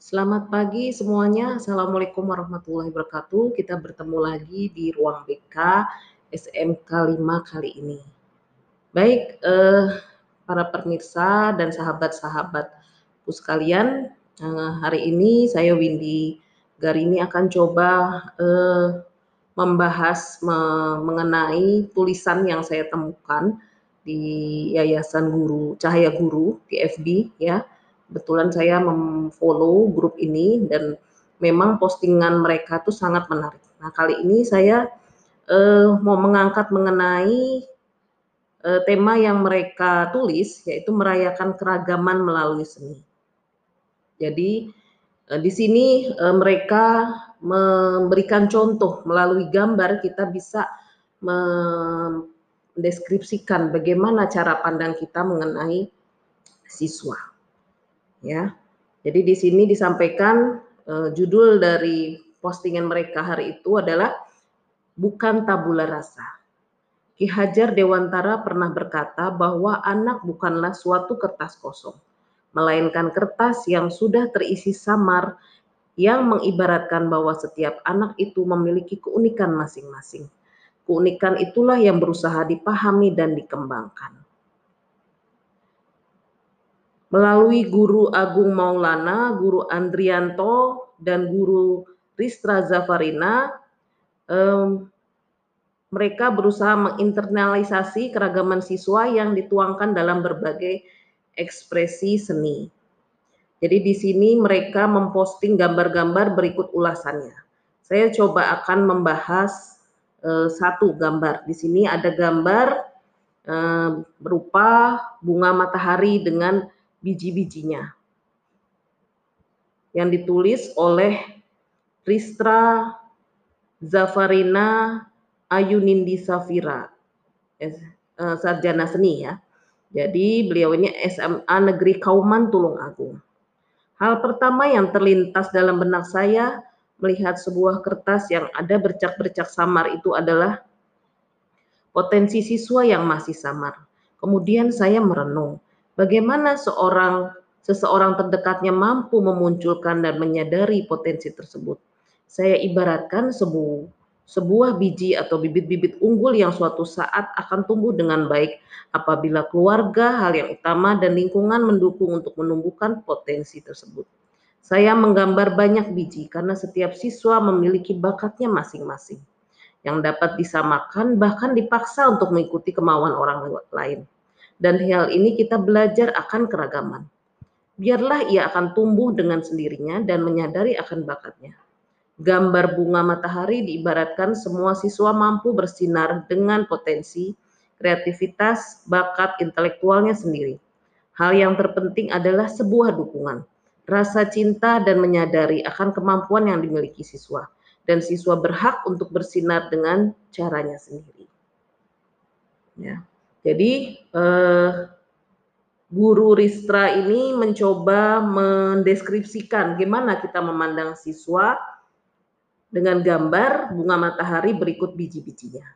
Selamat pagi semuanya. Assalamualaikum warahmatullahi wabarakatuh. Kita bertemu lagi di ruang BK SMK 5 kali ini. Baik, eh, para pemirsa dan sahabat-sahabatku sekalian, eh, hari ini saya Windy Garini akan coba eh, membahas me mengenai tulisan yang saya temukan di Yayasan Guru Cahaya Guru di ya kebetulan saya memfollow grup ini dan memang postingan mereka tuh sangat menarik. Nah kali ini saya uh, mau mengangkat mengenai uh, tema yang mereka tulis yaitu merayakan keragaman melalui seni. Jadi uh, di sini uh, mereka memberikan contoh melalui gambar kita bisa mendeskripsikan bagaimana cara pandang kita mengenai siswa ya. Jadi di sini disampaikan uh, judul dari postingan mereka hari itu adalah bukan tabula rasa. Ki Hajar Dewantara pernah berkata bahwa anak bukanlah suatu kertas kosong, melainkan kertas yang sudah terisi samar yang mengibaratkan bahwa setiap anak itu memiliki keunikan masing-masing. Keunikan itulah yang berusaha dipahami dan dikembangkan melalui guru Agung Maulana, guru Andrianto, dan guru Ristra Zafarina, um, mereka berusaha menginternalisasi keragaman siswa yang dituangkan dalam berbagai ekspresi seni. Jadi di sini mereka memposting gambar-gambar berikut ulasannya. Saya coba akan membahas uh, satu gambar. Di sini ada gambar uh, berupa bunga matahari dengan biji-bijinya yang ditulis oleh Ristra Zafarina Ayunindi Safira eh, sarjana seni ya. Jadi beliau ini SMA Negeri Kauman Tulung Agung. Hal pertama yang terlintas dalam benak saya melihat sebuah kertas yang ada bercak-bercak samar itu adalah potensi siswa yang masih samar. Kemudian saya merenung, Bagaimana seorang seseorang terdekatnya mampu memunculkan dan menyadari potensi tersebut. Saya ibaratkan sebuah sebuah biji atau bibit-bibit unggul yang suatu saat akan tumbuh dengan baik apabila keluarga, hal yang utama dan lingkungan mendukung untuk menumbuhkan potensi tersebut. Saya menggambar banyak biji karena setiap siswa memiliki bakatnya masing-masing yang dapat disamakan bahkan dipaksa untuk mengikuti kemauan orang lain dan hal ini kita belajar akan keragaman. Biarlah ia akan tumbuh dengan sendirinya dan menyadari akan bakatnya. Gambar bunga matahari diibaratkan semua siswa mampu bersinar dengan potensi, kreativitas, bakat intelektualnya sendiri. Hal yang terpenting adalah sebuah dukungan, rasa cinta dan menyadari akan kemampuan yang dimiliki siswa. Dan siswa berhak untuk bersinar dengan caranya sendiri. Ya. Jadi eh, guru Ristra ini mencoba mendeskripsikan gimana kita memandang siswa dengan gambar bunga matahari berikut biji-bijinya.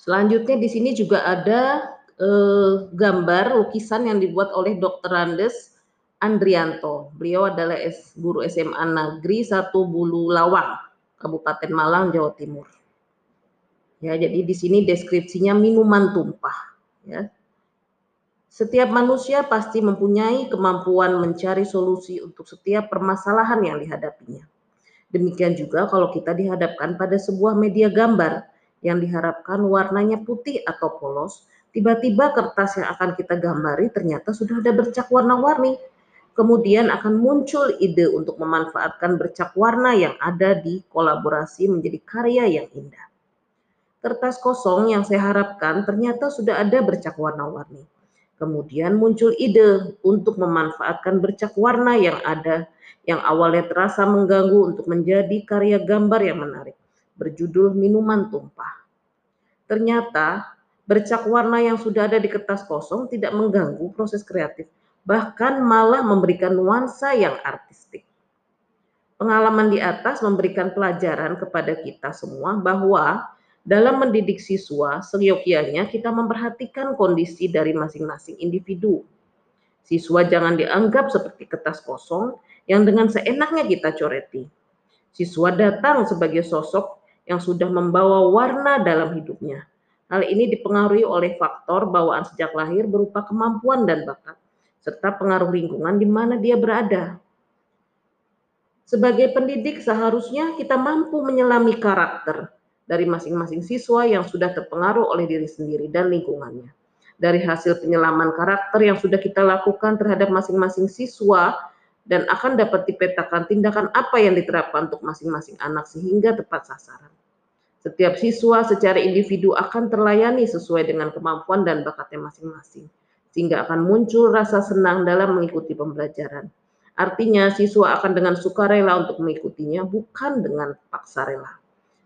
Selanjutnya di sini juga ada eh, gambar lukisan yang dibuat oleh Dr. Andes Andrianto. Beliau adalah guru SMA Negeri 1 Bulu Lawang, Kabupaten Malang, Jawa Timur. Ya, jadi di sini deskripsinya minuman tumpah, ya. Setiap manusia pasti mempunyai kemampuan mencari solusi untuk setiap permasalahan yang dihadapinya. Demikian juga kalau kita dihadapkan pada sebuah media gambar yang diharapkan warnanya putih atau polos, tiba-tiba kertas yang akan kita gambari ternyata sudah ada bercak warna-warni kemudian akan muncul ide untuk memanfaatkan bercak warna yang ada di kolaborasi menjadi karya yang indah. Kertas kosong yang saya harapkan ternyata sudah ada bercak warna-warni. Kemudian muncul ide untuk memanfaatkan bercak warna yang ada yang awalnya terasa mengganggu untuk menjadi karya gambar yang menarik, berjudul Minuman Tumpah. Ternyata bercak warna yang sudah ada di kertas kosong tidak mengganggu proses kreatif, bahkan malah memberikan nuansa yang artistik. Pengalaman di atas memberikan pelajaran kepada kita semua bahwa dalam mendidik siswa, seyogyanya kita memperhatikan kondisi dari masing-masing individu. Siswa jangan dianggap seperti kertas kosong yang dengan seenaknya kita coreti. Siswa datang sebagai sosok yang sudah membawa warna dalam hidupnya. Hal ini dipengaruhi oleh faktor bawaan sejak lahir berupa kemampuan dan bakat, serta pengaruh lingkungan di mana dia berada. Sebagai pendidik, seharusnya kita mampu menyelami karakter, dari masing-masing siswa yang sudah terpengaruh oleh diri sendiri dan lingkungannya. Dari hasil penyelaman karakter yang sudah kita lakukan terhadap masing-masing siswa dan akan dapat dipetakan tindakan apa yang diterapkan untuk masing-masing anak sehingga tepat sasaran. Setiap siswa secara individu akan terlayani sesuai dengan kemampuan dan bakatnya masing-masing, sehingga akan muncul rasa senang dalam mengikuti pembelajaran. Artinya, siswa akan dengan sukarela untuk mengikutinya, bukan dengan paksa rela.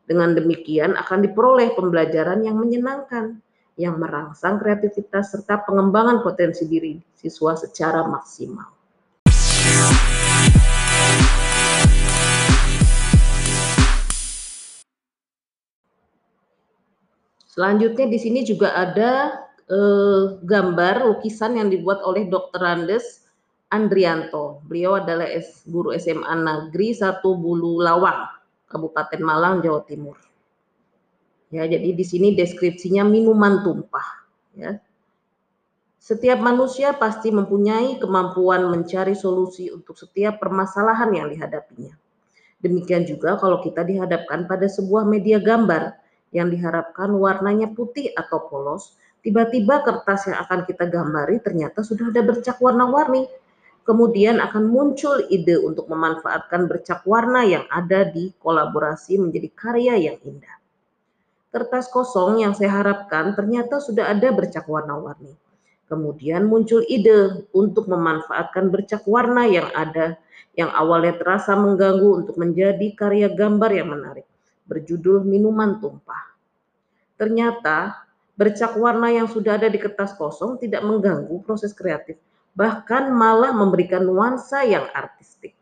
Dengan demikian akan diperoleh pembelajaran yang menyenangkan, yang merangsang kreativitas serta pengembangan potensi diri siswa secara maksimal. Selanjutnya di sini juga ada eh, gambar lukisan yang dibuat oleh Dr. Andes Andrianto. Beliau adalah guru SMA Negeri 1 Bulu Lawang Kabupaten Malang, Jawa Timur. Ya, jadi di sini deskripsinya minuman tumpah. Ya. Setiap manusia pasti mempunyai kemampuan mencari solusi untuk setiap permasalahan yang dihadapinya. Demikian juga kalau kita dihadapkan pada sebuah media gambar yang diharapkan warnanya putih atau polos, tiba-tiba kertas yang akan kita gambari ternyata sudah ada bercak warna-warni kemudian akan muncul ide untuk memanfaatkan bercak warna yang ada di kolaborasi menjadi karya yang indah. Kertas kosong yang saya harapkan ternyata sudah ada bercak warna-warni. Kemudian muncul ide untuk memanfaatkan bercak warna yang ada yang awalnya terasa mengganggu untuk menjadi karya gambar yang menarik, berjudul Minuman Tumpah. Ternyata bercak warna yang sudah ada di kertas kosong tidak mengganggu proses kreatif, bahkan malah memberikan nuansa yang artistik.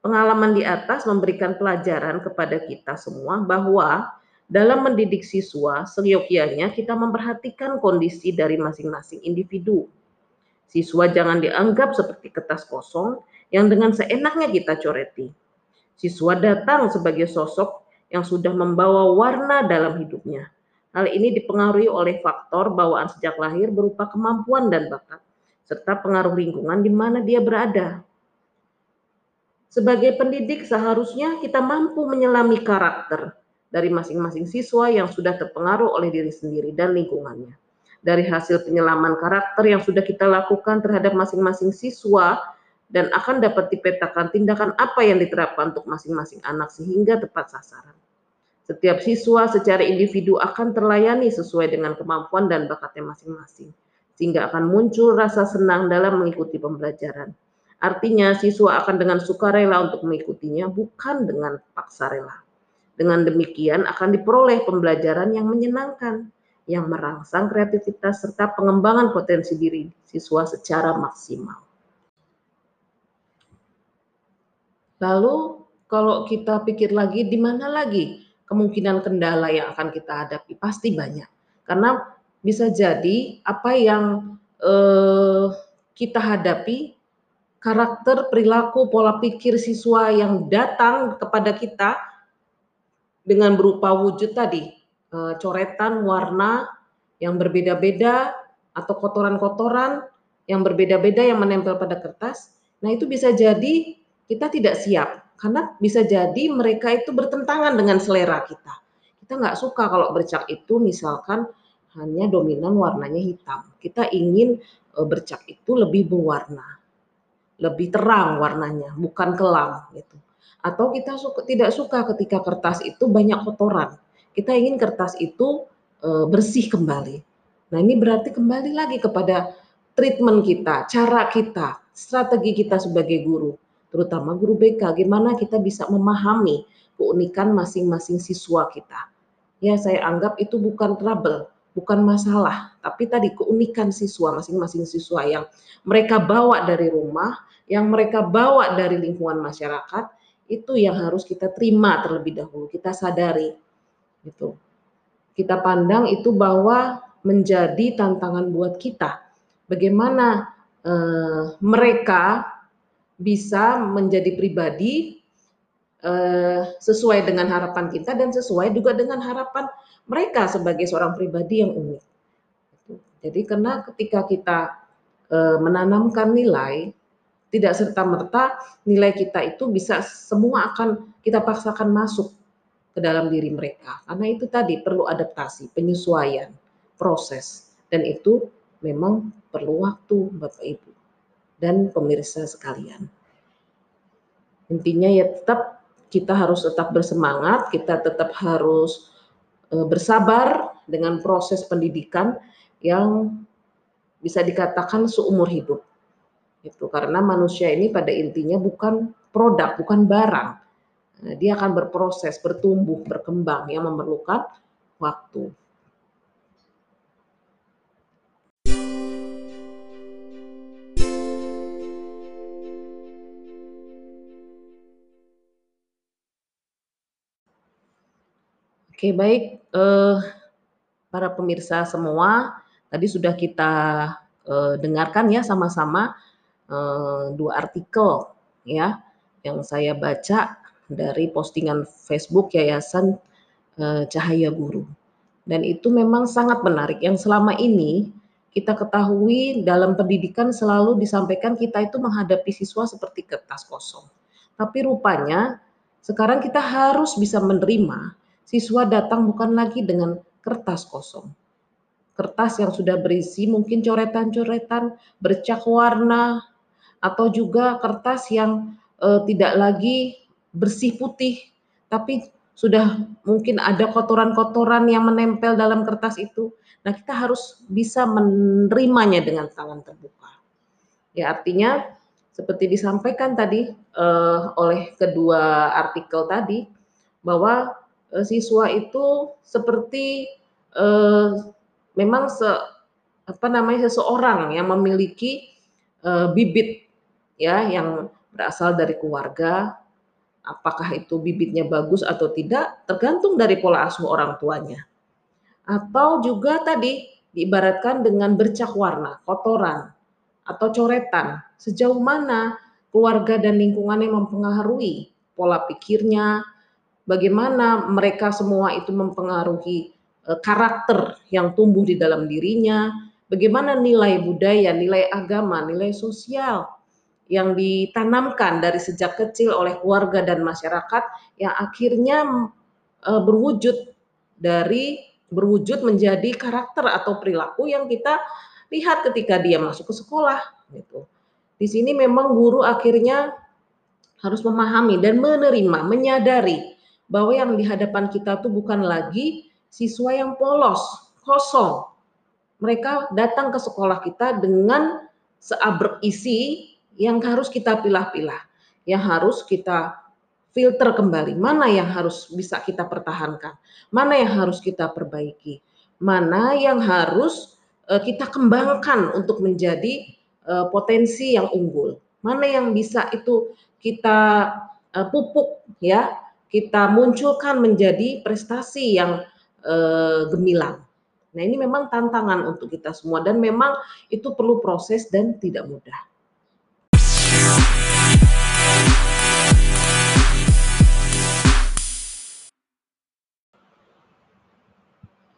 Pengalaman di atas memberikan pelajaran kepada kita semua bahwa dalam mendidik siswa, seyogyanya kita memperhatikan kondisi dari masing-masing individu. Siswa jangan dianggap seperti kertas kosong yang dengan seenaknya kita coreti. Siswa datang sebagai sosok yang sudah membawa warna dalam hidupnya. Hal ini dipengaruhi oleh faktor bawaan sejak lahir berupa kemampuan dan bakat serta pengaruh lingkungan di mana dia berada. Sebagai pendidik, seharusnya kita mampu menyelami karakter dari masing-masing siswa yang sudah terpengaruh oleh diri sendiri dan lingkungannya. Dari hasil penyelaman karakter yang sudah kita lakukan terhadap masing-masing siswa dan akan dapat dipetakan tindakan apa yang diterapkan untuk masing-masing anak sehingga tepat sasaran. Setiap siswa secara individu akan terlayani sesuai dengan kemampuan dan bakatnya masing-masing sehingga akan muncul rasa senang dalam mengikuti pembelajaran. Artinya siswa akan dengan sukarela untuk mengikutinya, bukan dengan paksa rela. Dengan demikian akan diperoleh pembelajaran yang menyenangkan, yang merangsang kreativitas serta pengembangan potensi diri siswa secara maksimal. Lalu kalau kita pikir lagi di mana lagi kemungkinan kendala yang akan kita hadapi pasti banyak. Karena bisa jadi apa yang eh, kita hadapi karakter, perilaku, pola pikir siswa yang datang kepada kita dengan berupa wujud tadi, eh, coretan warna yang berbeda-beda atau kotoran-kotoran yang berbeda-beda yang menempel pada kertas. Nah, itu bisa jadi kita tidak siap karena bisa jadi mereka itu bertentangan dengan selera kita. Kita nggak suka kalau bercak itu misalkan hanya dominan warnanya hitam. Kita ingin e, bercak itu lebih berwarna, lebih terang warnanya, bukan kelam gitu. Atau kita suka, tidak suka ketika kertas itu banyak kotoran. Kita ingin kertas itu e, bersih kembali. Nah ini berarti kembali lagi kepada treatment kita, cara kita, strategi kita sebagai guru, terutama guru BK, gimana kita bisa memahami keunikan masing-masing siswa kita. Ya saya anggap itu bukan trouble, bukan masalah, tapi tadi keunikan siswa masing-masing siswa yang mereka bawa dari rumah, yang mereka bawa dari lingkungan masyarakat, itu yang harus kita terima terlebih dahulu, kita sadari. Gitu. kita pandang itu bahwa menjadi tantangan buat kita. Bagaimana uh, mereka bisa menjadi pribadi uh, sesuai dengan harapan kita dan sesuai juga dengan harapan mereka sebagai seorang pribadi yang unik. Jadi karena ketika kita uh, menanamkan nilai, tidak serta-merta nilai kita itu bisa semua akan kita paksakan masuk ke dalam diri mereka. Karena itu tadi perlu adaptasi, penyesuaian, proses. Dan itu memang perlu waktu Bapak Ibu dan pemirsa sekalian. Intinya ya tetap kita harus tetap bersemangat, kita tetap harus e, bersabar dengan proses pendidikan yang bisa dikatakan seumur hidup. Itu karena manusia ini pada intinya bukan produk, bukan barang Nah, dia akan berproses, bertumbuh, berkembang yang memerlukan waktu. Oke, baik, eh, para pemirsa semua, tadi sudah kita eh, dengarkan ya sama-sama eh, dua artikel ya yang saya baca dari postingan Facebook Yayasan uh, Cahaya Guru. Dan itu memang sangat menarik yang selama ini kita ketahui dalam pendidikan selalu disampaikan kita itu menghadapi siswa seperti kertas kosong. Tapi rupanya sekarang kita harus bisa menerima siswa datang bukan lagi dengan kertas kosong. Kertas yang sudah berisi mungkin coretan-coretan, bercak warna, atau juga kertas yang uh, tidak lagi bersih putih, tapi sudah mungkin ada kotoran-kotoran yang menempel dalam kertas itu. Nah, kita harus bisa menerimanya dengan tangan terbuka. Ya, artinya seperti disampaikan tadi uh, oleh kedua artikel tadi bahwa uh, siswa itu seperti uh, memang se apa namanya seseorang yang memiliki uh, bibit ya yang berasal dari keluarga Apakah itu bibitnya bagus atau tidak tergantung dari pola asuh orang tuanya. Atau juga tadi diibaratkan dengan bercak warna, kotoran, atau coretan. Sejauh mana keluarga dan lingkungan yang mempengaruhi pola pikirnya, bagaimana mereka semua itu mempengaruhi e, karakter yang tumbuh di dalam dirinya, bagaimana nilai budaya, nilai agama, nilai sosial, yang ditanamkan dari sejak kecil oleh keluarga dan masyarakat yang akhirnya e, berwujud dari berwujud menjadi karakter atau perilaku yang kita lihat ketika dia masuk ke sekolah gitu. Di sini memang guru akhirnya harus memahami dan menerima, menyadari bahwa yang di hadapan kita tuh bukan lagi siswa yang polos, kosong. Mereka datang ke sekolah kita dengan seabrek isi yang harus kita pilah-pilah, yang harus kita filter kembali, mana yang harus bisa kita pertahankan, mana yang harus kita perbaiki, mana yang harus uh, kita kembangkan untuk menjadi uh, potensi yang unggul, mana yang bisa itu kita uh, pupuk ya, kita munculkan menjadi prestasi yang uh, gemilang. Nah, ini memang tantangan untuk kita semua dan memang itu perlu proses dan tidak mudah.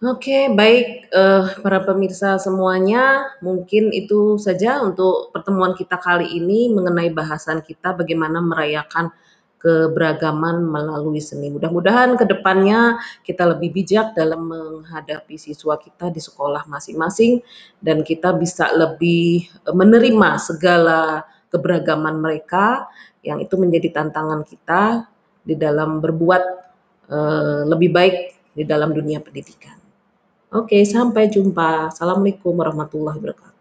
Oke, baik, uh, para pemirsa semuanya, mungkin itu saja untuk pertemuan kita kali ini mengenai bahasan kita bagaimana merayakan keberagaman melalui seni. Mudah-mudahan ke depannya kita lebih bijak dalam menghadapi siswa kita di sekolah masing-masing dan kita bisa lebih menerima segala keberagaman mereka yang itu menjadi tantangan kita di dalam berbuat uh, lebih baik di dalam dunia pendidikan. Oke, sampai jumpa. Assalamualaikum warahmatullahi wabarakatuh.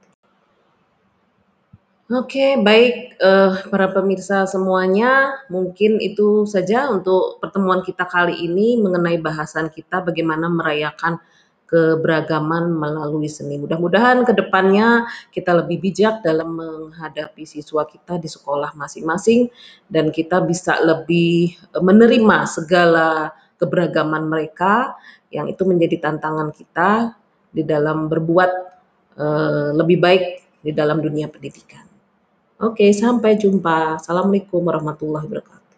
Oke, baik, uh, para pemirsa semuanya, mungkin itu saja untuk pertemuan kita kali ini mengenai bahasan kita bagaimana merayakan keberagaman melalui seni. Mudah-mudahan ke depannya kita lebih bijak dalam menghadapi siswa kita di sekolah masing-masing dan kita bisa lebih menerima segala keberagaman mereka yang itu menjadi tantangan kita di dalam berbuat uh, lebih baik di dalam dunia pendidikan. Oke, sampai jumpa. Assalamualaikum warahmatullahi wabarakatuh.